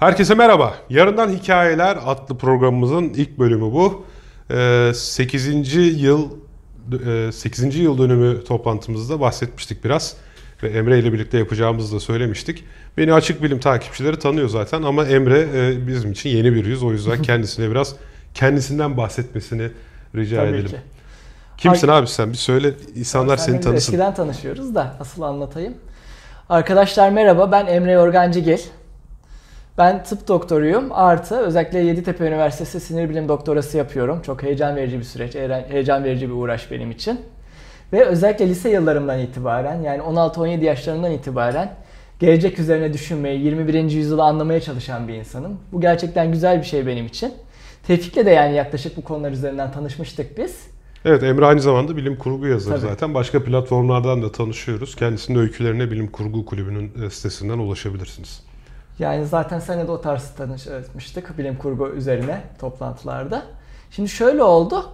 Herkese merhaba. Yarından Hikayeler adlı programımızın ilk bölümü bu. 8. yıl 8. yıl dönümü toplantımızda bahsetmiştik biraz ve Emre ile birlikte yapacağımızı da söylemiştik. Beni açık bilim takipçileri tanıyor zaten ama Emre e, bizim için yeni bir yüz. O yüzden kendisine biraz kendisinden bahsetmesini rica Tabii edelim. ki. Kimsin abi sen? Bir söyle insanlar Sen seni tanısın. Eskiden tanışıyoruz da asıl anlatayım. Arkadaşlar merhaba ben Emre Yorgancıgil. Ben tıp doktoruyum. Artı özellikle Yeditepe Üniversitesi sinir bilim doktorası yapıyorum. Çok heyecan verici bir süreç, heyecan- verici bir uğraş benim için. Ve özellikle lise yıllarımdan itibaren yani 16-17 yaşlarımdan itibaren gelecek üzerine düşünmeyi, 21. yüzyılı anlamaya çalışan bir insanım. Bu gerçekten güzel bir şey benim için. Tevfik'le de yani yaklaşık bu konular üzerinden tanışmıştık biz. Evet Emre aynı zamanda bilim kurgu yazarı Tabii. zaten. Başka platformlardan da tanışıyoruz. Kendisinin öykülerine Bilim Kurgu Kulübü'nün e, sitesinden ulaşabilirsiniz. Yani zaten seninle de o tarz tanışmıştık bilim kurgu üzerine toplantılarda. Şimdi şöyle oldu.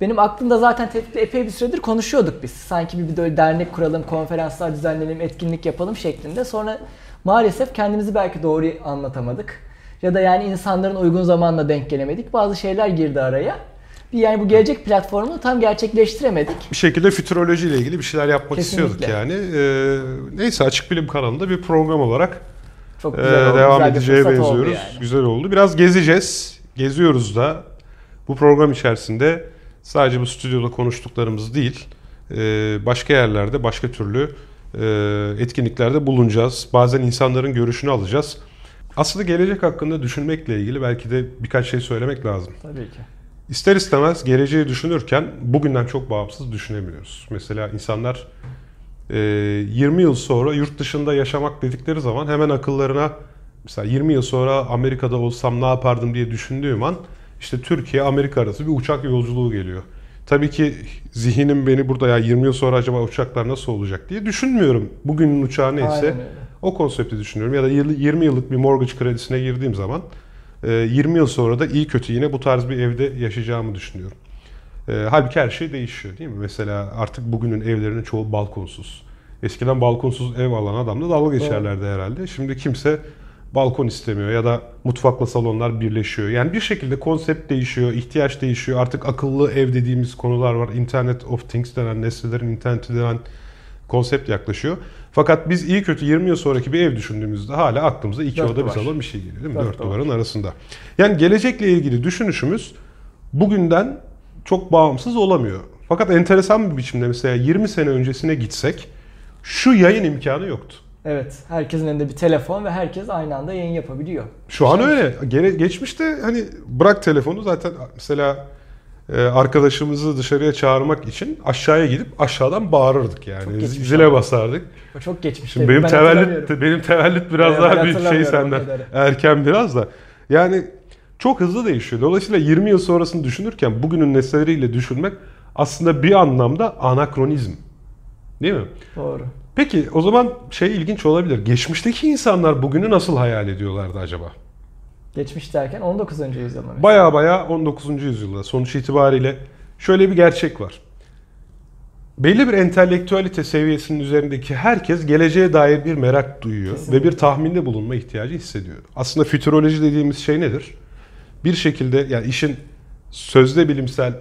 Benim aklımda zaten Tevfik'le epey bir süredir konuşuyorduk biz. Sanki bir böyle dernek kuralım, konferanslar düzenleyelim, etkinlik yapalım şeklinde. Sonra maalesef kendimizi belki doğru anlatamadık. Ya da yani insanların uygun zamanla denk gelemedik. Bazı şeyler girdi araya. Bir yani bu gelecek platformunu tam gerçekleştiremedik. Bir şekilde fütüroloji ile ilgili bir şeyler yapmak Kesinlikle. istiyorduk yani. Ee, neyse Açık Bilim kanalında bir program olarak Çok e, güzel oldu. devam güzel edeceğe fırsat oldu benziyoruz. yani. Güzel oldu. Biraz gezeceğiz. Geziyoruz da. Bu program içerisinde sadece bu stüdyoda konuştuklarımız değil, e, başka yerlerde, başka türlü e, etkinliklerde bulunacağız. Bazen insanların görüşünü alacağız. Aslında gelecek hakkında düşünmekle ilgili belki de birkaç şey söylemek lazım. Tabii ki. İster istemez geleceği düşünürken bugünden çok bağımsız düşünemiyoruz. Mesela insanlar 20 yıl sonra yurt dışında yaşamak dedikleri zaman hemen akıllarına mesela 20 yıl sonra Amerika'da olsam ne yapardım diye düşündüğüm an işte Türkiye Amerika arası bir uçak yolculuğu geliyor. Tabii ki zihnim beni burada ya 20 yıl sonra acaba uçaklar nasıl olacak diye düşünmüyorum. Bugünün uçağı neyse Aynen o konsepti düşünüyorum. Ya da yıl- 20 yıllık bir mortgage kredisine girdiğim zaman e, 20 yıl sonra da iyi kötü yine bu tarz bir evde yaşayacağımı düşünüyorum. E, halbuki her şey değişiyor değil mi? Mesela artık bugünün evlerinin çoğu balkonsuz. Eskiden balkonsuz ev alan adamla dalga geçerlerdi herhalde. Şimdi kimse balkon istemiyor ya da mutfakla salonlar birleşiyor. Yani bir şekilde konsept değişiyor, ihtiyaç değişiyor. Artık akıllı ev dediğimiz konular var. Internet of Things denen, nesnelerin interneti denen konsept yaklaşıyor. Fakat biz iyi kötü 20 yıl sonraki bir ev düşündüğümüzde hala aklımıza iki Dört oda bir salon bir şey geliyor değil mi? Dört Dört duvar. duvarın arasında. Yani gelecekle ilgili düşünüşümüz bugünden çok bağımsız olamıyor. Fakat enteresan bir biçimde mesela 20 sene öncesine gitsek şu yayın imkanı yoktu. Evet, herkesin elinde bir telefon ve herkes aynı anda yayın yapabiliyor. Şu an öyle. Gene, geçmişte hani bırak telefonu zaten mesela e, arkadaşımızı dışarıya çağırmak için aşağıya gidip aşağıdan bağırırdık yani. Zile ama. basardık. O çok geçmiş. Şimdi benim Ben tevellüt benim tevellüt biraz Evet, daha bir şey senden. Erken biraz da. Yani çok hızlı değişiyor. Dolayısıyla 20 yıl sonrasını düşünürken bugünün nesneleriyle düşünmek aslında bir anlamda anakronizm. Değil mi? Doğru. Peki o zaman şey ilginç olabilir. Geçmişteki insanlar bugünü nasıl hayal ediyorlardı acaba? Geçmiş derken 19. yüzyılda mesela. Baya baya 19. yüzyılda sonuç itibariyle şöyle bir gerçek var. Belli bir entelektüelite seviyesinin üzerindeki herkes geleceğe dair bir merak duyuyor Kesinlikle. ve bir tahminde bulunma ihtiyacı hissediyor. Aslında fütüroloji dediğimiz şey nedir? Bir şekilde yani işin sözde bilimsel,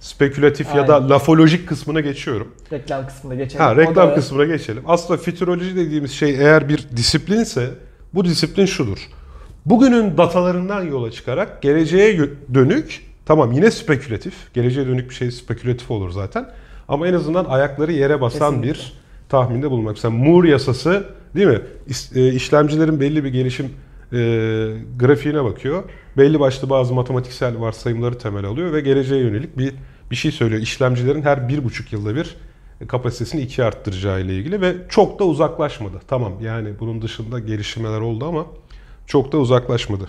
spekülatif ya da Aynen. lafolojik kısmına geçiyorum. Reklam kısmında geçelim. Ha, reklam da- kısmına geçelim. Aslında fütüroloji dediğimiz şey eğer bir disiplinse bu disiplin şudur. Bugünün datalarından yola çıkarak geleceğe dönük, tamam yine spekülatif, geleceğe dönük bir şey spekülatif olur zaten. Ama en azından ayakları yere basan Kesinlikle. bir tahminde bulunmak. Mesela Moore yasası değil mi? E, işlemcilerin belli bir gelişim e, grafiğine bakıyor. Belli başlı bazı matematiksel varsayımları temel alıyor ve geleceğe yönelik bir bir şey söylüyor. İşlemcilerin her bir buçuk yılda bir kapasitesini ikiye arttıracağı ile ilgili ve çok da uzaklaşmadı. Tamam yani bunun dışında gelişmeler oldu ama çok da uzaklaşmadı.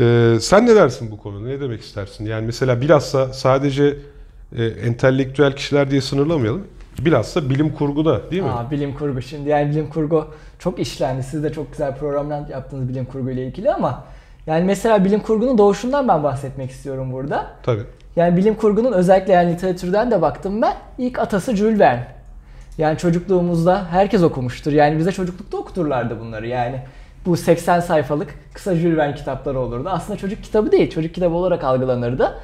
Ee, sen ne dersin bu konuda? Ne demek istersin? Yani mesela bilhassa sadece e, entelektüel kişiler diye sınırlamayalım. Bilhassa bilim kurguda değil mi? Aa, bilim kurgu şimdi yani bilim kurgu çok işlendi. Siz de çok güzel programlar yaptınız bilim kurgu ile ilgili ama yani mesela bilim kurgunun doğuşundan ben bahsetmek istiyorum burada. Tabii. Yani bilim kurgunun özellikle yani literatürden de baktım ben. İlk atası Jules Verne. Yani çocukluğumuzda herkes okumuştur. Yani bize çocuklukta okuturlardı bunları. Yani bu 80 sayfalık kısa Jules Verne kitapları olurdu. Aslında çocuk kitabı değil, çocuk kitabı olarak algılanırdı.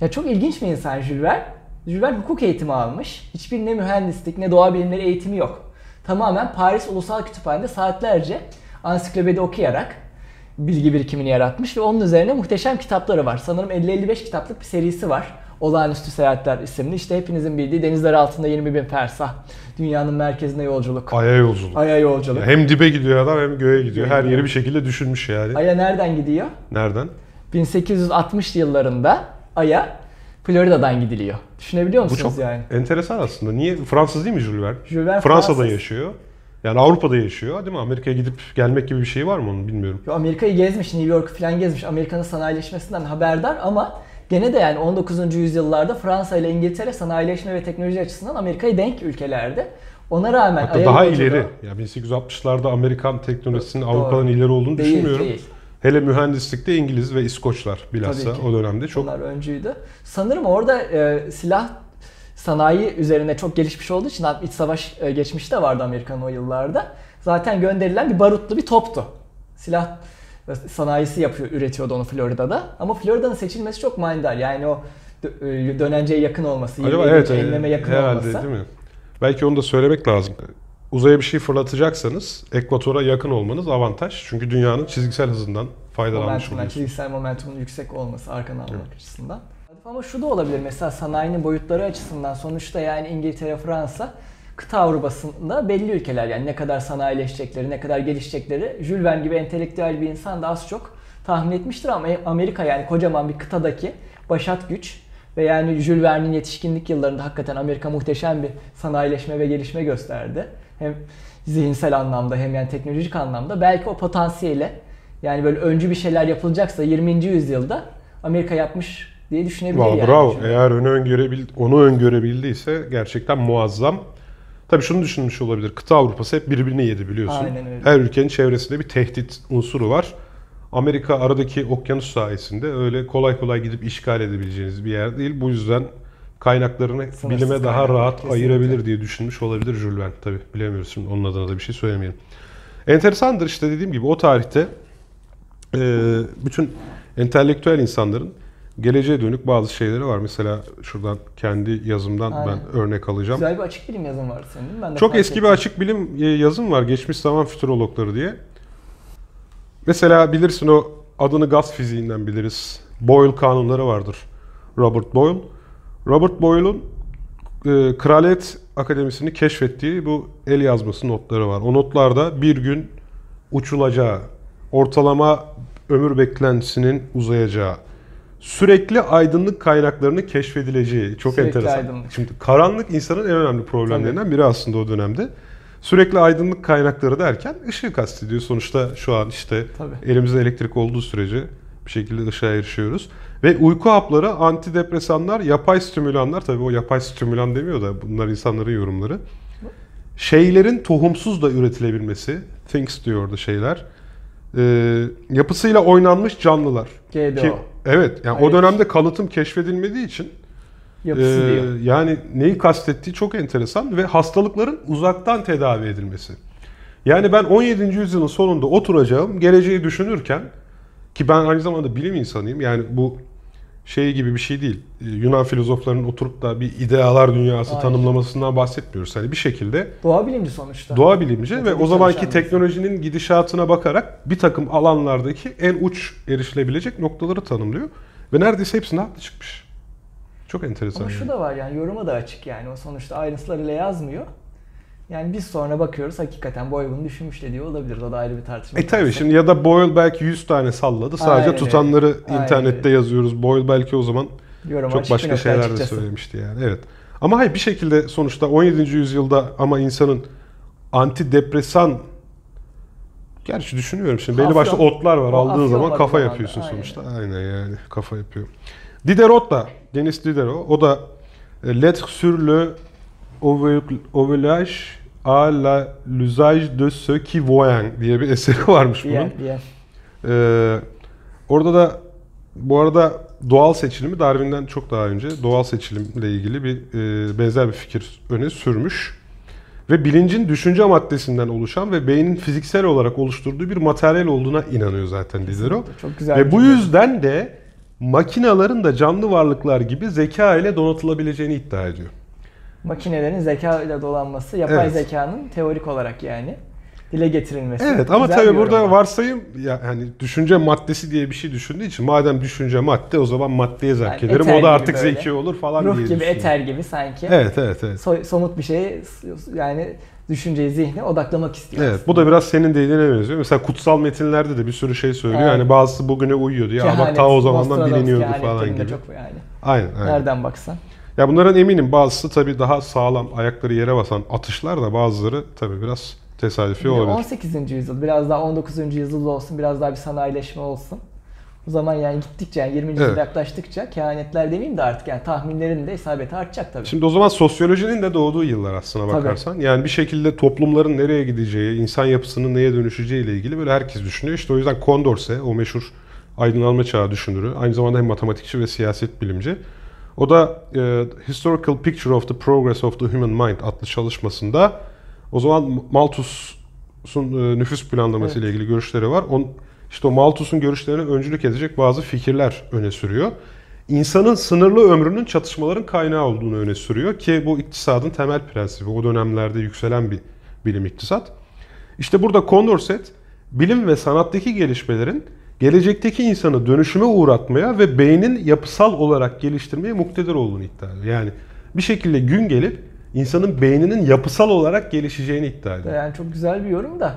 Ya çok ilginç bir insan Jules Verne. Verne hukuk eğitimi almış. Hiçbir ne mühendislik ne doğa bilimleri eğitimi yok. Tamamen Paris Ulusal Kütüphane'de saatlerce ansiklopedi okuyarak bilgi birikimini yaratmış ve onun üzerine muhteşem kitapları var. Sanırım 50-55 kitaplık bir serisi var. Olağanüstü Seyahatler isimli. İşte hepinizin bildiği Denizler Altında 20 bin fersah. Dünyanın merkezine yolculuk. Ay'a yolculuk. Ay'a yolculuk. Hem dibe gidiyor adam hem göğe gidiyor. Her yeri bir şekilde düşünmüş yani. Ay'a nereden gidiyor? Nereden? 1860 yıllarında Ay'a Florida'dan gidiliyor. Düşünebiliyor Bu musunuz çok yani? enteresan aslında. Niye? Fransız değil mi Jules Verne? Jules Verne Fransa'da Fransız. yaşıyor. Yani Avrupa'da yaşıyor değil mi? Amerika'ya gidip gelmek gibi bir şey var mı onun bilmiyorum. Yo, Amerika'yı gezmiş, New York'u falan gezmiş. Amerika'nın sanayileşmesinden haberdar ama gene de yani 19. yüzyıllarda Fransa ile İngiltere sanayileşme ve teknoloji açısından Amerika'ya denk ülkelerdi. Ona rağmen Hatta daha ileri. Ya 1860'larda Amerikan teknolojisinin. Avrupa'dan ileri olduğunu Değil, düşünmüyorum. değil. Hele mühendislikte İngiliz ve İskoçlar bilhassa o dönemde çok Onlar öncüydü. Sanırım orada e, silah sanayi üzerine çok gelişmiş olduğu için iç savaş e, geçmişi de vardı Amerika'nın o yıllarda. Zaten gönderilen bir barutlu bir toptu. Silah sanayisi yapıyor, üretiyordu onu Florida'da. Ama Florida'nın seçilmesi çok manidar. Yani o e, dönence yakın olması, Acaba 27. evet enleme e, yakın herhalde olması. değil mi? Belki onu da söylemek lazım. Uzaya bir şey fırlatacaksanız ekvatora yakın olmanız avantaj. Çünkü dünyanın çizgisel hızından faydalanmış Momentumdan, oluyorsunuz. çizgisel momentumun yüksek olması arkadan almak açısından. Ama şu da olabilir mesela sanayinin boyutları açısından sonuçta yani İngiltere, Fransa kıta Avrupa'sında belli ülkeler yani ne kadar sanayileşecekleri, ne kadar gelişecekleri Jules Verne gibi entelektüel bir insan da az çok tahmin etmiştir ama Amerika yani kocaman bir kıtadaki başat güç ve yani Jules Verne'in yetişkinlik yıllarında hakikaten Amerika muhteşem bir sanayileşme ve gelişme gösterdi. Hem zihinsel anlamda hem yani teknolojik anlamda belki o potansiyele yani böyle öncü bir şeyler yapılacaksa 20. yüzyılda Amerika yapmış diye düşünebilir Vallahi yani. bravo. Şimdi. Eğer onu, öngörebil onu öngörebildiyse gerçekten muazzam. Tabii şunu düşünmüş olabilir. Kıta Avrupa'sı hep birbirini yedi biliyorsun. Aynen öyle. Her ülkenin çevresinde bir tehdit unsuru var. Amerika aradaki okyanus sayesinde öyle kolay kolay gidip işgal edebileceğiniz bir yer değil. Bu yüzden kaynaklarını Sınırsız bilime daha kaynaklar, rahat kesinlikle. ayırabilir diye düşünmüş olabilir Jules Verne. Tabii bilemiyoruz şimdi onun adına da bir şey söylemeyelim. Enteresandır işte dediğim gibi o tarihte e, bütün entelektüel insanların geleceğe dönük bazı şeyleri var. Mesela şuradan kendi yazımdan Aynen. ben örnek alacağım. Güzel bir açık bilim yazın var senin? Ben de Çok eski ettim. bir açık bilim e, yazım var. Geçmiş zaman fütürologları diye. Mesela bilirsin o adını gaz fiziğinden biliriz. Boyle kanunları vardır. Robert Boyle. Robert Boyle'un e, Kraliyet Akademisi'ni keşfettiği bu el yazması notları var. O notlarda bir gün uçulacağı, ortalama ömür beklentisinin uzayacağı, sürekli aydınlık kaynaklarının keşfedileceği çok Sürekli enteresan. aydınlık. Şimdi karanlık insanın en önemli problemlerinden biri aslında o dönemde. Sürekli aydınlık kaynakları derken ışığı kastediyor. Sonuçta şu an işte Tabii. elimizde elektrik olduğu sürece bir şekilde ışığa erişiyoruz. Ve uyku hapları, antidepresanlar, yapay stimülanlar, tabii o yapay stimülan demiyor da bunlar insanların yorumları. Şeylerin tohumsuz da üretilebilmesi, things diyor orada şeyler. Ee, yapısıyla oynanmış canlılar. GDO. Ki, evet, yani o Hayır. dönemde kalıtım keşfedilmediği için Yapısı ee, diyor. Yani neyi kastettiği çok enteresan ve hastalıkların uzaktan tedavi edilmesi. Yani ben 17. yüzyılın sonunda oturacağım, geleceği düşünürken ki ben aynı zamanda bilim insanıyım. Yani bu şey gibi bir şey değil. Ee, Yunan filozoflarının oturup da bir idealar dünyası Hayır. tanımlamasından bahsetmiyoruz. Hani bir şekilde Doğa bilimci sonuçta. doğa bilimci ve Metodik o zamanki teknolojinin gidişatına bakarak bir takım alanlardaki en uç erişilebilecek noktaları tanımlıyor. Ve neredeyse hepsinde haklı çıkmış. Çok enteresan. Ama şu da var yani yoruma da açık yani o sonuçta ayrıntılarıyla yazmıyor. Yani biz sonra bakıyoruz hakikaten Boy bunu düşünmüş de diyor olabilir. O da ayrı bir tartışma. E tabi konusu. şimdi ya da Boyle belki 100 tane salladı. Sadece Aynen tutanları Aynen internette yazıyoruz. Boyle belki o zaman Yorum çok başka şeyler de açıkçası. söylemişti yani. Evet. Ama hayır bir şekilde sonuçta 17. yüzyılda ama insanın antidepresan Gerçi düşünüyorum şimdi belli başlı otlar var. Aldığın zaman kafa yapıyorsun aynen. sonuçta. Aynen yani kafa yapıyor. Diderot da, Denis Diderot, o da e, Lettre sur le ovulage à la l'usage de ceux qui voient diye bir eseri varmış bunun. Diğer, diğer. Ee, orada da bu arada doğal seçilimi Darwin'den çok daha önce doğal seçilimle ilgili bir e, benzer bir fikir öne sürmüş. ve bilincin düşünce maddesinden oluşan ve beynin fiziksel olarak oluşturduğu bir materyal olduğuna inanıyor zaten Diderot. Çok güzel. Ve bu cümle. yüzden de makinaların da canlı varlıklar gibi zeka ile donatılabileceğini iddia ediyor. makinelerin zeka ile dolanması, yapay Evet. zekanın teorik olarak yani dile getirilmesi. Evet ama tabii burada varsayım ya hani düşünce maddesi diye bir şey düşündüğü için madem düşünce madde o zaman maddeye zevk Yani ederim. O da artık böyle. zeki olur falan ruh diye gibi, eter gibi sanki. Evet evet evet. So- somut bir şeye yani düşünceyi, zihni odaklamak istiyor. Evet bu da biraz senin dediğine benziyor. Mesela kutsal metinlerde de bir sürü şey söylüyor. Evet. Yani bazısı bugüne uyuyor diye. Ama ta o zamandan biliniyordu falan gibi. Çok yani. Aynen aynen. Nereden baksan. Ya bunların eminim bazısı tabii daha sağlam ayakları yere basan atışlar da bazıları tabii biraz tesadüfi olabilir. 18. yüzyıl, biraz daha 19. yüzyıl olsun, biraz daha bir sanayileşme olsun. O zaman yani gittikçe, yani 20. Evet. yüzyıla yaklaştıkça kehanetler demeyeyim de artık yani tahminlerin de isabeti artacak tabii. Şimdi o zaman sosyolojinin de doğduğu yıllar aslına Tabii. bakarsan. Yani bir şekilde toplumların nereye gideceği, insan yapısının neye dönüşeceği ile ilgili böyle herkes düşünüyor. İşte o yüzden Condorcet, o meşhur aydınlanma çağı düşünürü, aynı zamanda hem matematikçi ve siyaset bilimci. O da e, Historical Picture of the Progress of the Human Mind adlı çalışmasında o zaman Malthus'un e, nüfus planlaması ile ilgili görüşleri var. On, işte o Malthus'un görüşlerine öncülük edecek bazı fikirler öne sürüyor. İnsanın sınırlı ömrünün çatışmaların kaynağı olduğunu öne sürüyor ki bu iktisadın temel prensibi. O dönemlerde yükselen bir bilim iktisat. İşte burada Condorcet bilim ve sanattaki gelişmelerin gelecekteki insanı dönüşüme uğratmaya ve beynin yapısal olarak geliştirmeye muktedir olduğunu iddia ediyor. Yani bir şekilde gün gelip insanın beyninin yapısal olarak gelişeceğini iddia ediyor. Yani çok güzel bir yorum da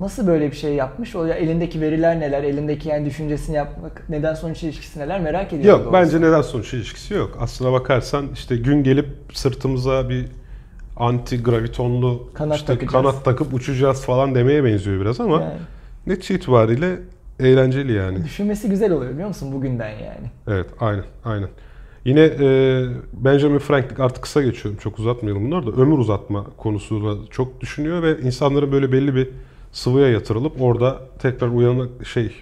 nasıl böyle bir şey yapmış? O ya elindeki veriler neler, elindeki yani düşüncesini yapmak, neden sonuç ilişkisi neler merak ediyorum. Yok doğrusu. bence neden sonuç ilişkisi yok. Aslına bakarsan işte gün gelip sırtımıza bir anti gravitonlu Kanat işte takacağız. kanat takıp uçacağız falan demeye benziyor biraz ama Yani netice itibariyle eğlenceli yani. düşünmesi güzel oluyor biliyor musun bugünden yani. Evet aynen aynen. Yine e, Benjamin Franklin artık kısa geçiyorum çok uzatmayalım bunlar da. Ömür uzatma konusunda çok düşünüyor ve insanların böyle belli bir sıvıya yatırılıp orada tekrar uyanık şey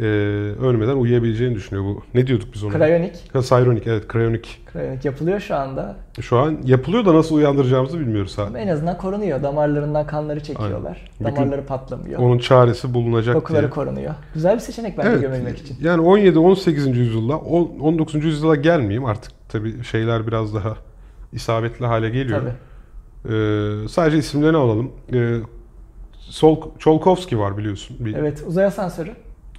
e, ölmeden uyuyabileceğini düşünüyor bu. Ne diyorduk biz ona? Krayonik, Ha, Cryonic evet cryonic. krayonik yapılıyor şu anda. Şu an yapılıyor da nasıl uyandıracağımızı bilmiyoruz hala. en azından korunuyor. Damarlarından kanları çekiyorlar. Gün Damarları patlamıyor. Onun çaresi bulunacak Dokuları diye. korunuyor. Güzel bir seçenek bence Evet, gömülmek için. Yani 17-18. yüzyılda, on- 19. yüzyıla gelmeyeyim artık tabii şeyler biraz daha isabetli hale geliyor. Tabii. Ee, sadece isimlerini alalım. Ee, Sol, Çolkovski var biliyorsun. Bir, Evet, uzay asansörü.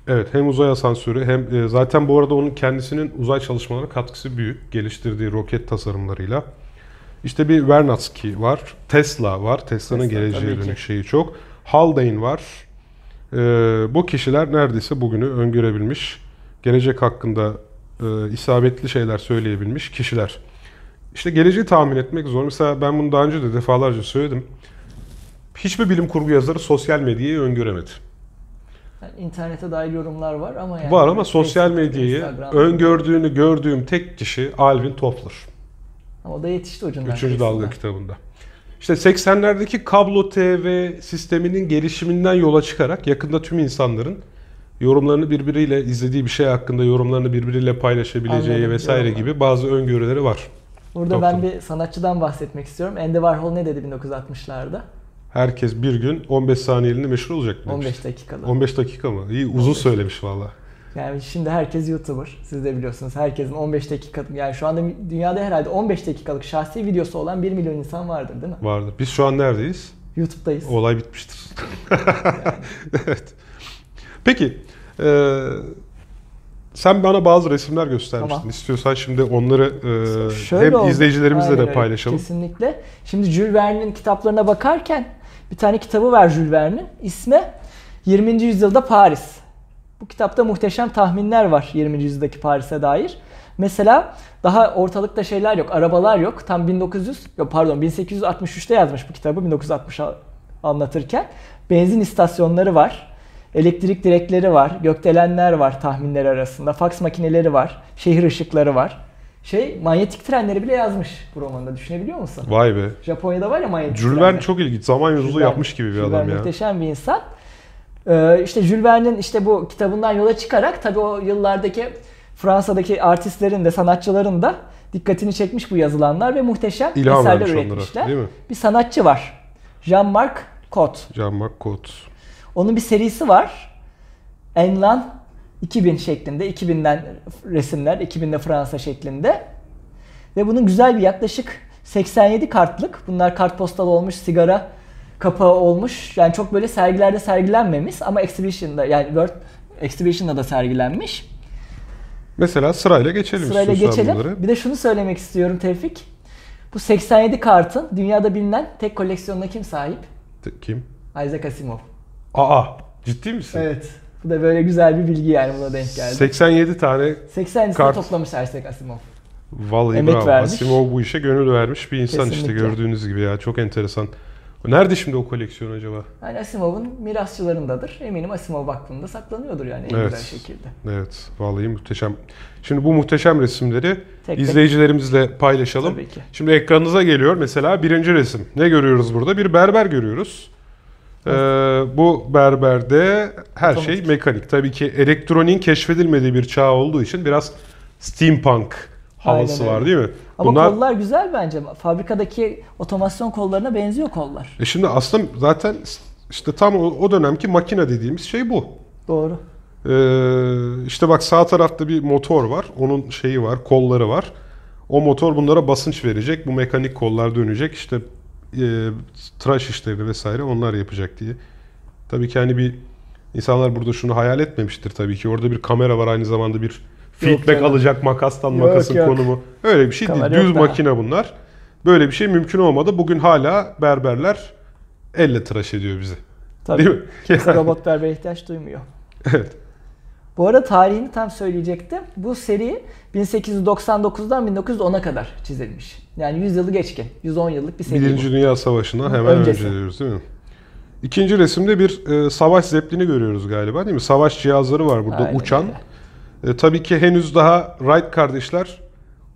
Evet hem uzay asansörü hem e, zaten bu arada onun kendisinin uzay çalışmalarına katkısı büyük. Geliştirdiği roket tasarımlarıyla. İşte bir Vernadsky var. Tesla var. Tesla'nın Tesla, geleceğe dönük şeyi çok. Haldane var. Ee, bu kişiler neredeyse bugünü öngörebilmiş. Gelecek hakkında e, isabetli şeyler söyleyebilmiş kişiler. İşte geleceği tahmin etmek zor. Mesela ben bunu daha önce de defalarca söyledim. Hiçbir bilim kurgu yazarı sosyal medyayı öngöremedi. Yani internete dair yorumlar var ama yani Var ama sosyal medyayı öngördüğünü gördüğüm tek kişi Alvin Toffler. Ama o da yetişti ucundan. Üçüncü dalga kitabında. İşte 80'lerdeki kablo TV sisteminin gelişiminden yola çıkarak yakında tüm insanların yorumlarını birbiriyle izlediği bir şey hakkında yorumlarını birbiriyle paylaşabileceği Anladım, vesaire yorumlar. gibi bazı öngörüleri var. Burada ben Doktor. bir sanatçıdan bahsetmek istiyorum. Andy Warhol ne dedi 1960'larda? Herkes bir gün 15 saniyeliğine meşhur olacak demiş. 15 dakikalı. 15 dakika mı? İyi uzun 15. söylemiş valla. Yani şimdi herkes YouTuber. Siz de biliyorsunuz. Herkesin 15 dakika yani şu anda dünyada herhalde 15 dakikalık şahsi videosu olan 1 milyon insan vardır değil mi? Vardır. Biz şu an neredeyiz? YouTube'dayız. Olay bitmiştir. evet. Peki. e, sen bana bazı resimler göstermiştin. Tamam. İstiyorsan şimdi onları e, Şöyle hem oldu. izleyicilerimizle Aynen de öyle. paylaşalım. Kesinlikle. Şimdi Jules Verne'in kitaplarına bakarken bir tane kitabı var Jules Verne'in. İsmi 20. yüzyılda Paris. Bu kitapta muhteşem tahminler var 20. yüzyıldaki Paris'e dair. Mesela daha ortalıkta şeyler yok, arabalar yok. Tam 1900, yok pardon 1863'te yazmış bu kitabı 1960 anlatırken. Benzin istasyonları var. Elektrik direkleri var, gökdelenler var tahminler arasında, faks makineleri var, şehir ışıkları var. Şey, manyetik trenleri bile yazmış bu romanda düşünebiliyor musun? Vay be. Japonya'da var ya manyetik Jules. Verne çok ilginç. Zaman yolculuğu yapmış gibi bir Jules adam ya. Muhteşem bir insan. Ee, işte Jules Verne'in işte bu kitabından yola çıkarak tabii o yıllardaki Fransa'daki artistlerin de sanatçıların da dikkatini çekmiş bu yazılanlar ve muhteşem İlham eserler vermiş onlara üretmişler. değil mi? Bir sanatçı var. Jean-Marc Cotte. Jean-Marc Cote. Onun bir serisi var. Enlan 2000 şeklinde. 2000'den resimler. 2000'de Fransa şeklinde. Ve bunun güzel bir yaklaşık 87 kartlık. Bunlar kartpostal olmuş, sigara kapağı olmuş. Yani çok böyle sergilerde sergilenmemiş ama exhibition'da yani World Exhibition'da da sergilenmiş. Mesela sırayla geçelim Sırayla geçelim. bunları. Bir de şunu söylemek istiyorum Tevfik. Bu 87 kartın dünyada bilinen tek koleksiyonuna kim sahip? Kim? Isaac Asimov. Aa ciddi misin? Evet. Bu da böyle güzel bir bilgi yani buna denk geldi. 87 tane 80'sini Kart. toplamış Isaac Asimov. Vallahi Emek bravo. vermiş. Asimov bu işe gönül vermiş bir insan işte Kesinlikle. gördüğünüz gibi ya. Çok enteresan. Nerede şimdi o koleksiyon acaba? Yani Asimov'un mirasçılarındadır. Eminim Asimov aklında saklanıyordur yani en Evet. güzel şekilde. Evet, vallahi muhteşem. Şimdi bu muhteşem resimleri tek. izleyicilerimizle paylaşalım. Tabii ki. Şimdi ekranınıza geliyor mesela birinci resim. Ne görüyoruz burada? Bir berber görüyoruz. Ee, bu berberde her Otomatik. şey mekanik. Tabii ki elektroniğin keşfedilmediği bir çağ olduğu için biraz steampunk havası Aynen var değil mi? Ama Bunlar kollar güzel bence. Fabrikadaki otomasyon kollarına benziyor kollar. E şimdi aslında zaten işte tam o, o dönemki makine dediğimiz şey bu. Doğru. Ee, işte bak sağ tarafta bir motor var. Onun şeyi var, kolları var. O motor bunlara basınç verecek. Bu mekanik kollar dönecek. İşte e, tıraş işlerini vesaire onlar yapacak diye. Tabii ki hani bir insanlar burada şunu hayal etmemiştir tabii ki. Orada bir kamera var aynı zamanda bir feedback canım. alacak makastan Yok, makasın yok. konumu. Öyle bir şey Kamera değil. yok Düz daha. makine bunlar. Böyle bir şey mümkün olmadı. Bugün hala berberler elle tıraş ediyor bizi. Tabii. Değil mi? Robot berbere ihtiyaç duymuyor. evet. Bu arada tarihini tam söyleyecektim. Bu seri 1899'dan 1910'a kadar çizilmiş. Yani 100 yılı geçkin. 110 yıllık bir seri Birinci bu. Dünya Savaşı'ndan hemen Öncesi. önce diyoruz değil mi? İkinci resimde bir e, savaş zeplini görüyoruz galiba değil mi? Savaş cihazları var burada Aynen uçan. öyle. E, tabii ki henüz daha Wright kardeşler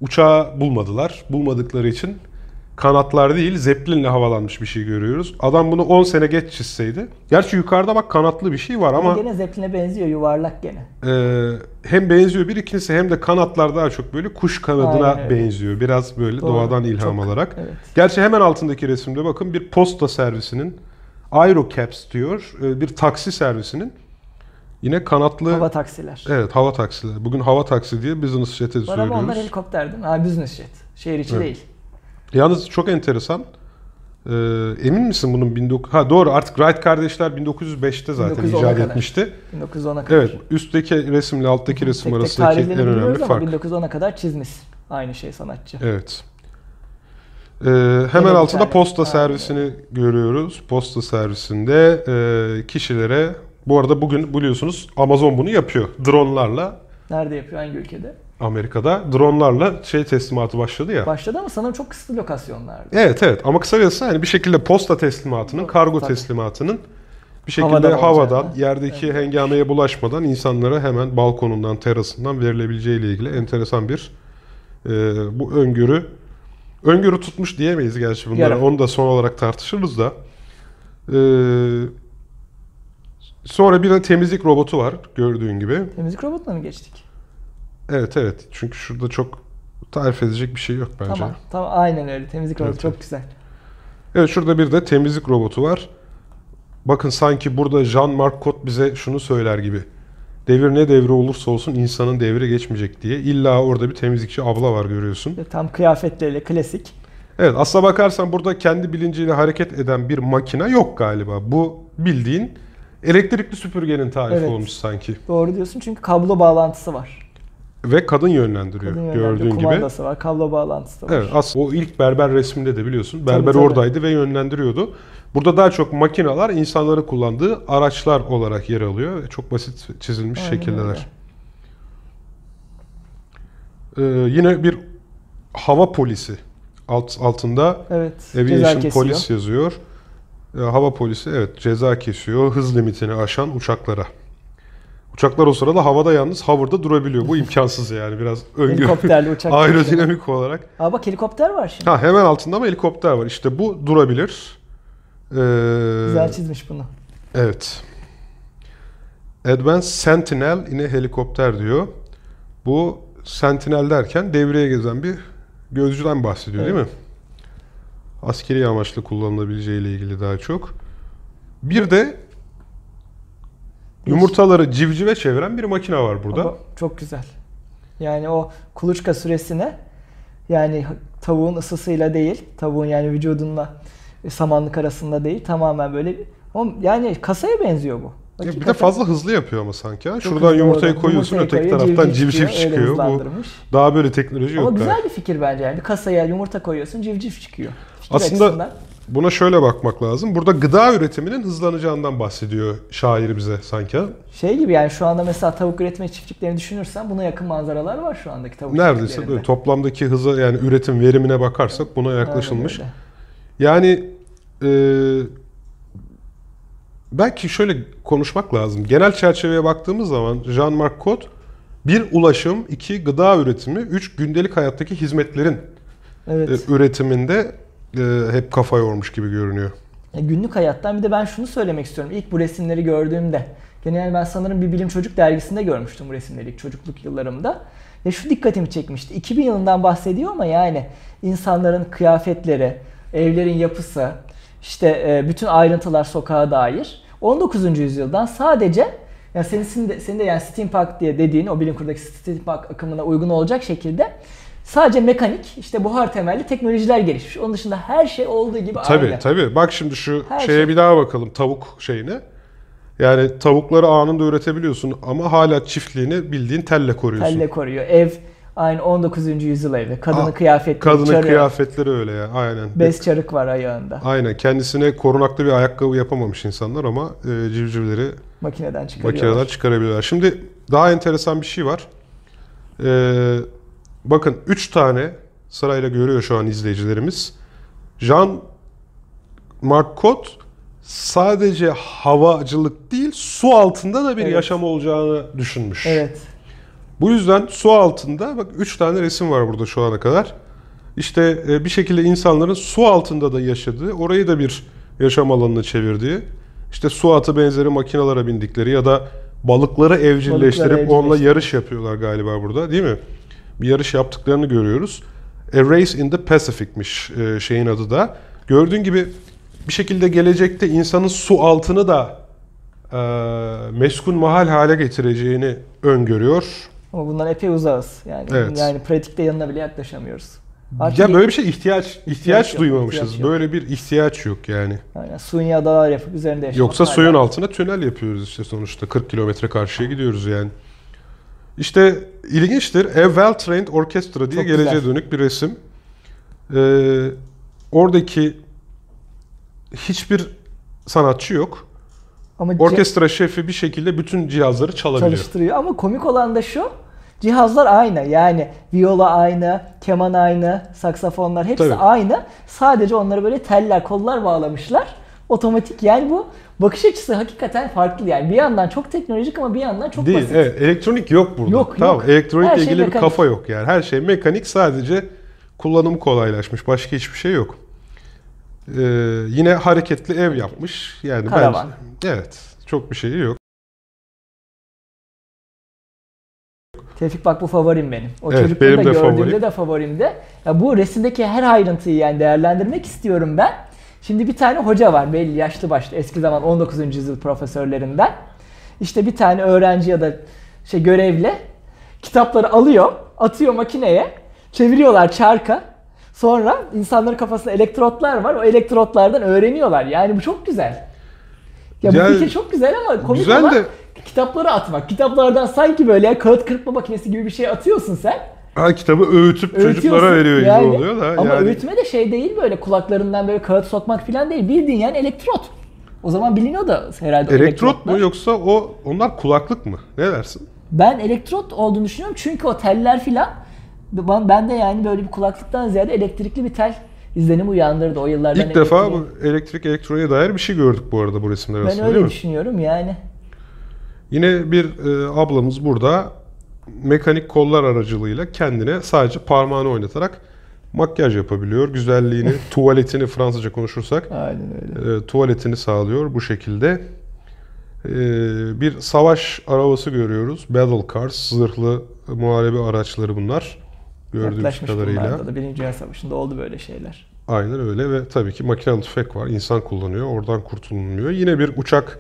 uçağı bulmadılar. Bulmadıkları için kanatlar değil zeppelinle havalanmış bir şey görüyoruz. Adam bunu 10 sene geç çizseydi. Gerçi yukarıda bak kanatlı bir şey var Ama gene Zeppelin'e benziyor. Yuvarlak gene. e, hem benziyor bir ikincisi hem de kanatlar daha çok böyle kuş kanadına Aynen öyle. benziyor. Biraz böyle Doğru. doğadan ilham Çok- alarak. Evet. Gerçi hemen altındaki resimde bakın bir posta servisinin Aerocaps diyor. e, Bir taksi servisinin yine kanatlı Hava taksiler. evet hava taksileri. Bugün hava taksi diye business jet'e Var ama onlar söylüyoruz. helikopter değil mi? Ha business jet. Şehir içi Evet. değil. Yalnız çok enteresan. Ee, emin misin bunun 19 Ha doğru artık Wright kardeşler 1905'te zaten 1910'a icat kadar. etmişti. 1910'a kadar. Evet, üstteki resimle alttaki resim Tek tek arasındaki en tarihlerini önemli fark. 1910'a kadar çizmiş. Aynı şey sanatçı. Evet. Ee, hemen bir altında posta Aynen servisini görüyoruz. Posta servisinde e, kişilere bu arada bugün biliyorsunuz Amazon bunu yapıyor. Dronlarla Nerede yapıyor? Hangi ülkede? Amerika'da dronlarla şey teslimatı başladı ya. Başladı ama sanırım çok kısıtlı lokasyonlarda. Evet evet ama kısacası hani bir şekilde posta teslimatının, kargo tabii. teslimatının bir şekilde Havadan havadan, olacağını. yerdeki hengameye bulaşmadan insanlara hemen balkonundan, terasından verilebileceği ile ilgili enteresan bir e, bu öngörü öngörü tutmuş diyemeyiz gerçi bunlara. Yarın. Onu da son olarak tartışırız da. E, sonra bir de temizlik robotu var gördüğün gibi. Temizlik robotuna mı geçtik? Evet evet çünkü şurada çok tarif edecek bir şey yok bence. Tamam. Tamam aynen öyle. Temizlik robotu Evet, çok evet. güzel. Evet şurada bir de temizlik robotu var. Bakın sanki burada Jean-Marc Cotte bize şunu söyler gibi. Devir ne devri olursa olsun insanın devri geçmeyecek diye. İlla orada bir temizlikçi abla var görüyorsun. Tam kıyafetleriyle klasik. Evet aslına bakarsan burada kendi bilinciyle hareket eden bir makine yok galiba. Bu bildiğin elektrikli süpürgenin tarifi Evet. olmuş sanki. Doğru diyorsun çünkü kablo bağlantısı var. Ve kadın yönlendiriyor Kadın yönlendiriyor, gördüğün gibi. kumandası var, kablo bağlantısı da var. Evet aslında o ilk berber resminde de biliyorsun. Berber Tabii, tabii. oradaydı ve yönlendiriyordu. Burada daha çok makineler insanların kullandığı araçlar olarak yer alıyor. Çok basit çizilmiş Aynen şekildeler. Ee, yine bir hava polisi alt, altında Evet. Aviation. Polis yazıyor. Ee, hava polisi evet ceza kesiyor hız limitini aşan uçaklara. Uçaklar o sırada havada yalnız hover'da durabiliyor. Bu imkansız yani biraz öngörü. Helikopterli uçak. Aerodinamik olarak. Aa bak helikopter var şimdi. Ha hemen altında ama helikopter var. İşte bu durabilir. Ee, Güzel çizmiş bunu. Evet. Advanced Sentinel yine helikopter diyor. Bu Sentinel derken devreye gezen bir gözcüden bahsediyor değil Evet. mi? Askeri amaçlı kullanılabileceği ile ilgili daha çok. Bir de yumurtaları civcive çeviren bir makine var burada. Ama çok güzel. Yani o kuluçka süresine yani tavuğun ısısıyla değil, tavuğun yani vücudunla samanlık arasında değil tamamen böyle o- yani kasaya benziyor bu. Ya bir de Hakikaten fazla hızlı yapıyor ama sanki. ha. Şuradan hızlı yumurtayı orada. koyuyorsun, Yumurtayı öteki koyuyor, taraftan civciv öyle çıkıyor. Bu daha böyle teknoloji yok. Ama güzel bir fikir bence yani. Bir kasaya yumurta koyuyorsun, civciv çıkıyor. Fikir Aslında- açısından. Buna şöyle bakmak lazım. Burada gıda üretiminin hızlanacağından bahsediyor şair bize sanki. şey gibi yani şu anda mesela tavuk üretme çiftliklerini düşünürsen buna yakın manzaralar var şu andaki tavuk Neredeyse böyle toplamdaki hıza yani üretim verimine bakarsak buna yaklaşılmış. Aynen Yani e, belki şöyle konuşmak lazım. Genel çerçeveye baktığımız zaman Jean-Marc Cot bir ulaşım, iki gıda üretimi, üç gündelik hayattaki hizmetlerin. Evet. e, üretiminde e, hep kafa yormuş gibi görünüyor. Ya günlük hayattan bir de ben şunu söylemek istiyorum. İlk bu resimleri gördüğümde, gene yani ben sanırım bir bilim çocuk dergisinde görmüştüm bu resimleri ilk çocukluk yıllarımda. Ya şu dikkatimi çekmişti. 2000 yılından bahsediyor ama yani insanların kıyafetleri, evlerin yapısı, işte e, bütün ayrıntılar sokağa dair 19. yüzyıldan sadece ya senin, senin de, senin de yani steampunk diye dediğin o bilim kurulundaki steampunk akımına uygun olacak şekilde sadece mekanik işte buhar temelli teknolojiler gelişmiş. Onun dışında her şey olduğu gibi Tabii aynı. tabii. Bak şimdi şu Her şeye şey. bir daha bakalım tavuk şeyine. Yani tavukları anında üretebiliyorsun ama hala çiftliğini bildiğin telle koruyorsun. Telle koruyor. Ev aynı 19. yüzyıl evi. Kadının Aa, kıyafetleri, Kadının çarığı, kıyafetleri öyle ya. Aynen. bez çarık var ayağında. Aynen. Kendisine korunaklı bir ayakkabı yapamamış insanlar ama e, civcivleri Makineden çıkarıyorlar. makineden çıkarabiliyorlar. Şimdi daha enteresan bir şey var. Ee, bakın 3 tane sırayla görüyor şu an izleyicilerimiz. Jean Marc Cot sadece havacılık değil su altında da bir Evet. yaşam olacağını düşünmüş. Evet. Bu yüzden su altında bak 3 tane resim var burada şu ana kadar. İşte e, bir şekilde insanların su altında da yaşadığı, orayı da bir yaşam alanına çevirdiği, işte su atı benzeri makinalara bindikleri ya da balıkları evcilleştirip Balıkları onunla yarış yapıyorlar galiba burada değil mi? Bir yarış yaptıklarını görüyoruz. A Race in the Pacific'miş e, şeyin adı da. Gördüğün gibi bir şekilde gelecekte insanın su altını da e, meskun mahal hale getireceğini öngörüyor. Ama bundan epey uzağız. Yani Evet. yani pratikte yanına bile yaklaşamıyoruz. ya böyle bir şey ihtiyaç ihtiyaç, yok, duymamışız. ihtiyaç yok. Böyle bir ihtiyaç yok yani. Yani suni adalar yapıp üzerinde yaşamak. Yoksa suyun altına tünel yapıyoruz işte sonuçta 40 kilometre karşıya gidiyoruz yani. İşte ilginçtir. A Well Trained Orchestra diye Çok geleceğe güzel. dönük bir resim. Ee, oradaki hiçbir sanatçı yok. Ama Orkestra şefi bir şekilde bütün cihazları çalabiliyor. çalıştırıyor. Ama komik olan da şu. Cihazlar aynı. Yani viola aynı, keman aynı, saksafonlar hepsi Tabii. aynı. Sadece onları böyle teller, kollar bağlamışlar. Otomatik. Yani bu bakış açısı hakikaten farklı. Yani bir yandan çok teknolojik ama bir yandan çok Değil. basit. Evet, elektronik yok burada. Yok, tamam. yok. Elektronikle şey ilgili bir mekanik. kafa yok yani. Her şey mekanik sadece kullanımı kolaylaşmış. Başka hiçbir şey yok. Ee, yine hareketli ev yapmış. Yani Karavan. bence evet. Çok bir şeyi yok. Tevfik bak bu favorim benim. O Evet, çocukluğumda benim de gördüğümde favorim. de favorimde. Ya bu resimdeki her ayrıntıyı yani değerlendirmek istiyorum ben. Şimdi bir tane hoca var belli yaşlı başlı eski zaman 19. yüzyıl profesörlerinden. İşte bir tane öğrenci ya da şey görevli kitapları alıyor, atıyor makineye, çeviriyorlar çarka. Sonra insanların kafasında elektrotlar var. O elektrotlardan öğreniyorlar. Yani bu çok güzel. Ya bu Yani fikir çok güzel ama komik güzel olan de- kitapları atmak. Kitaplardan sanki böyle kağıt kırpma makinesi gibi bir şey atıyorsun sen. Ha, kitabı öğütüp çocuklara veriyor gibi Yani- oluyor da. Ama yani, öğütme de şey değil böyle kulaklarından böyle kağıt sokmak falan değil. Bildiğin yani elektrot. O zaman biliniyor da herhalde Elektrot mu yoksa o onlar kulaklık mı? Ne dersin? Ben elektrot olduğunu düşünüyorum çünkü o teller filan ben ben de yani böyle bir kulaklıktan ziyade elektrikli bir tel izlenimi uyandırdı o yıllardan. İlk defa elektriği. bu elektrik elektroniğe dair bir şey gördük bu arada bu resimler ben arasında öyle değil mi? düşünüyorum yani. Yine bir e, ablamız burada mekanik kollar aracılığıyla kendine sadece parmağını oynatarak makyaj yapabiliyor. Güzelliğini, tuvaletini Fransızca konuşursak Aynen öyle. e, tuvaletini sağlıyor bu şekilde. E, bir savaş arabası görüyoruz. Battle cars, zırhlı muharebe araçları bunlar. gördüğümüz Yaklaşmış kadarıyla. da. Birinci Dünya Savaşı'nda oldu böyle şeyler. Aynen öyle ve tabii ki makinalı tüfek var. İnsan kullanıyor. Oradan kurtulunmuyor. Yine bir uçak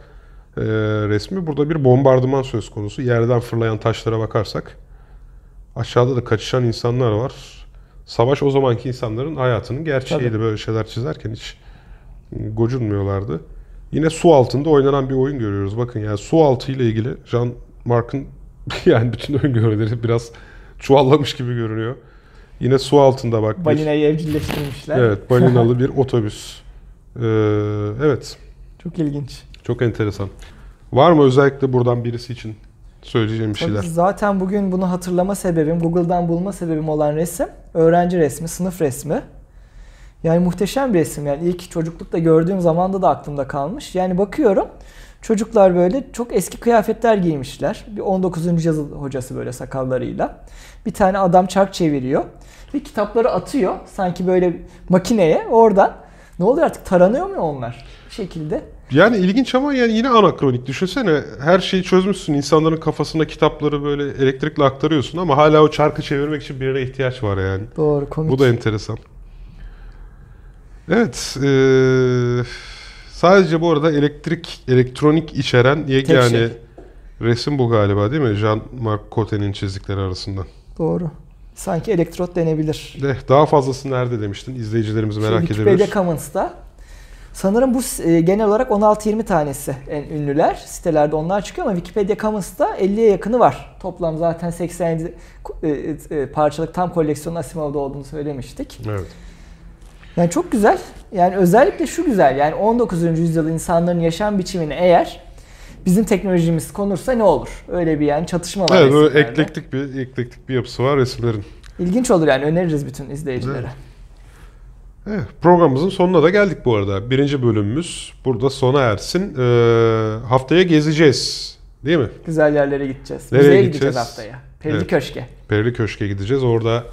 e, resmi. Burada bir bombardıman söz konusu. Yerden fırlayan taşlara bakarsak aşağıda da kaçışan insanlar var. Savaş o zamanki insanların hayatının gerçeğiydi. Tabii. Böyle şeyler çizerken hiç gocunmuyorlardı. Yine su altında oynanan bir oyun görüyoruz. Bakın yani su altı ile ilgili Jean Marc'ın yani bütün öngörüleri biraz çuvallamış gibi görünüyor. Yine su altında bak. Balinayı evcilleştirmişler. Evet, balinalı bir otobüs. Ee, evet, Çok ilginç. Çok enteresan. Var mı özellikle buradan birisi için söyleyeceğim bir şeyler? zaten bugün bunu hatırlama sebebim, Google'dan bulma sebebim olan resim öğrenci resmi, sınıf resmi. Yani muhteşem bir resim. Yani ilk çocuklukta gördüğüm zamanda da aklımda kalmış. Yani bakıyorum çocuklar böyle çok eski kıyafetler giymişler. Bir 19. yazı hocası böyle sakallarıyla. Bir tane adam çark çeviriyor. Bir kitapları atıyor sanki böyle makineye oradan. Ne oluyor artık taranıyor mu onlar? Şekilde. Yani ilginç ama yani yine anakronik. Düşünsene her şeyi çözmüşsün. İnsanların kafasına kitapları böyle elektrikle aktarıyorsun ama hala o çarkı çevirmek için birine ihtiyaç var yani. Doğru komik. Bu da enteresan. Evet. eee, sadece bu arada elektrik, elektronik içeren yegane şey. resim bu galiba değil mi? Jean-Marc Cotte'nin çizdikleri arasından. Doğru. Sanki elektrot denebilir. De, daha fazlası nerede demiştin? İzleyicilerimiz Şey, merak Wikipedia. Commons'ta. Sanırım bu e, genel olarak 16-20 tanesi en ünlüler. Sitelerde onlar çıkıyor ama Wikipedia Commons'ta 50'ye yakını var. Toplam zaten 87 e, e, parçalık tam koleksiyonun Asimov'da olduğunu söylemiştik. Evet. Yani çok güzel. Yani özellikle şu güzel. Yani 19. yüzyıl insanların yaşam biçimini eğer bizim teknolojimiz konursa ne olur? Öyle bir yani çatışma var. Evet, eklektik bir eklektik bir yapısı var resimlerin. İlginç olur yani öneririz bütün izleyicilere. Evet. Evet, programımızın sonuna da geldik bu arada. Birinci bölümümüz burada sona ersin. Ee, haftaya gezeceğiz. Değil mi? Güzel yerlere gideceğiz. Nereye Müzeye gideceğiz? gideceğiz haftaya. Perili Evet. Köşk'e. Perili Köşk'e gideceğiz. Orada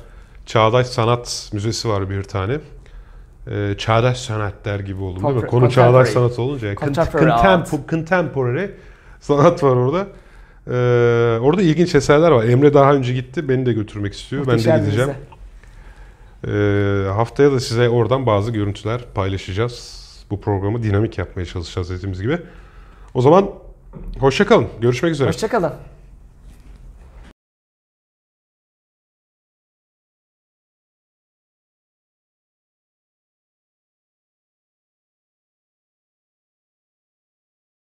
Çağdaş Sanat Müzesi var bir tane. Ee, çağdaş sanat der gibi oldum değil mi? Konu çağdaş sanat olunca. Cont- Contemporary contempo- contemporary sanat var orada. Ee, orada ilginç eserler var. Emre daha önce gitti. Beni de götürmek istiyor. ben Muhteşem de bir gideceğim. müze. Ee, haftaya da size oradan bazı görüntüler paylaşacağız. Bu programı dinamik yapmaya çalışacağız dediğimiz gibi. O zaman hoşça kalın. Görüşmek üzere. Hoşçakalın.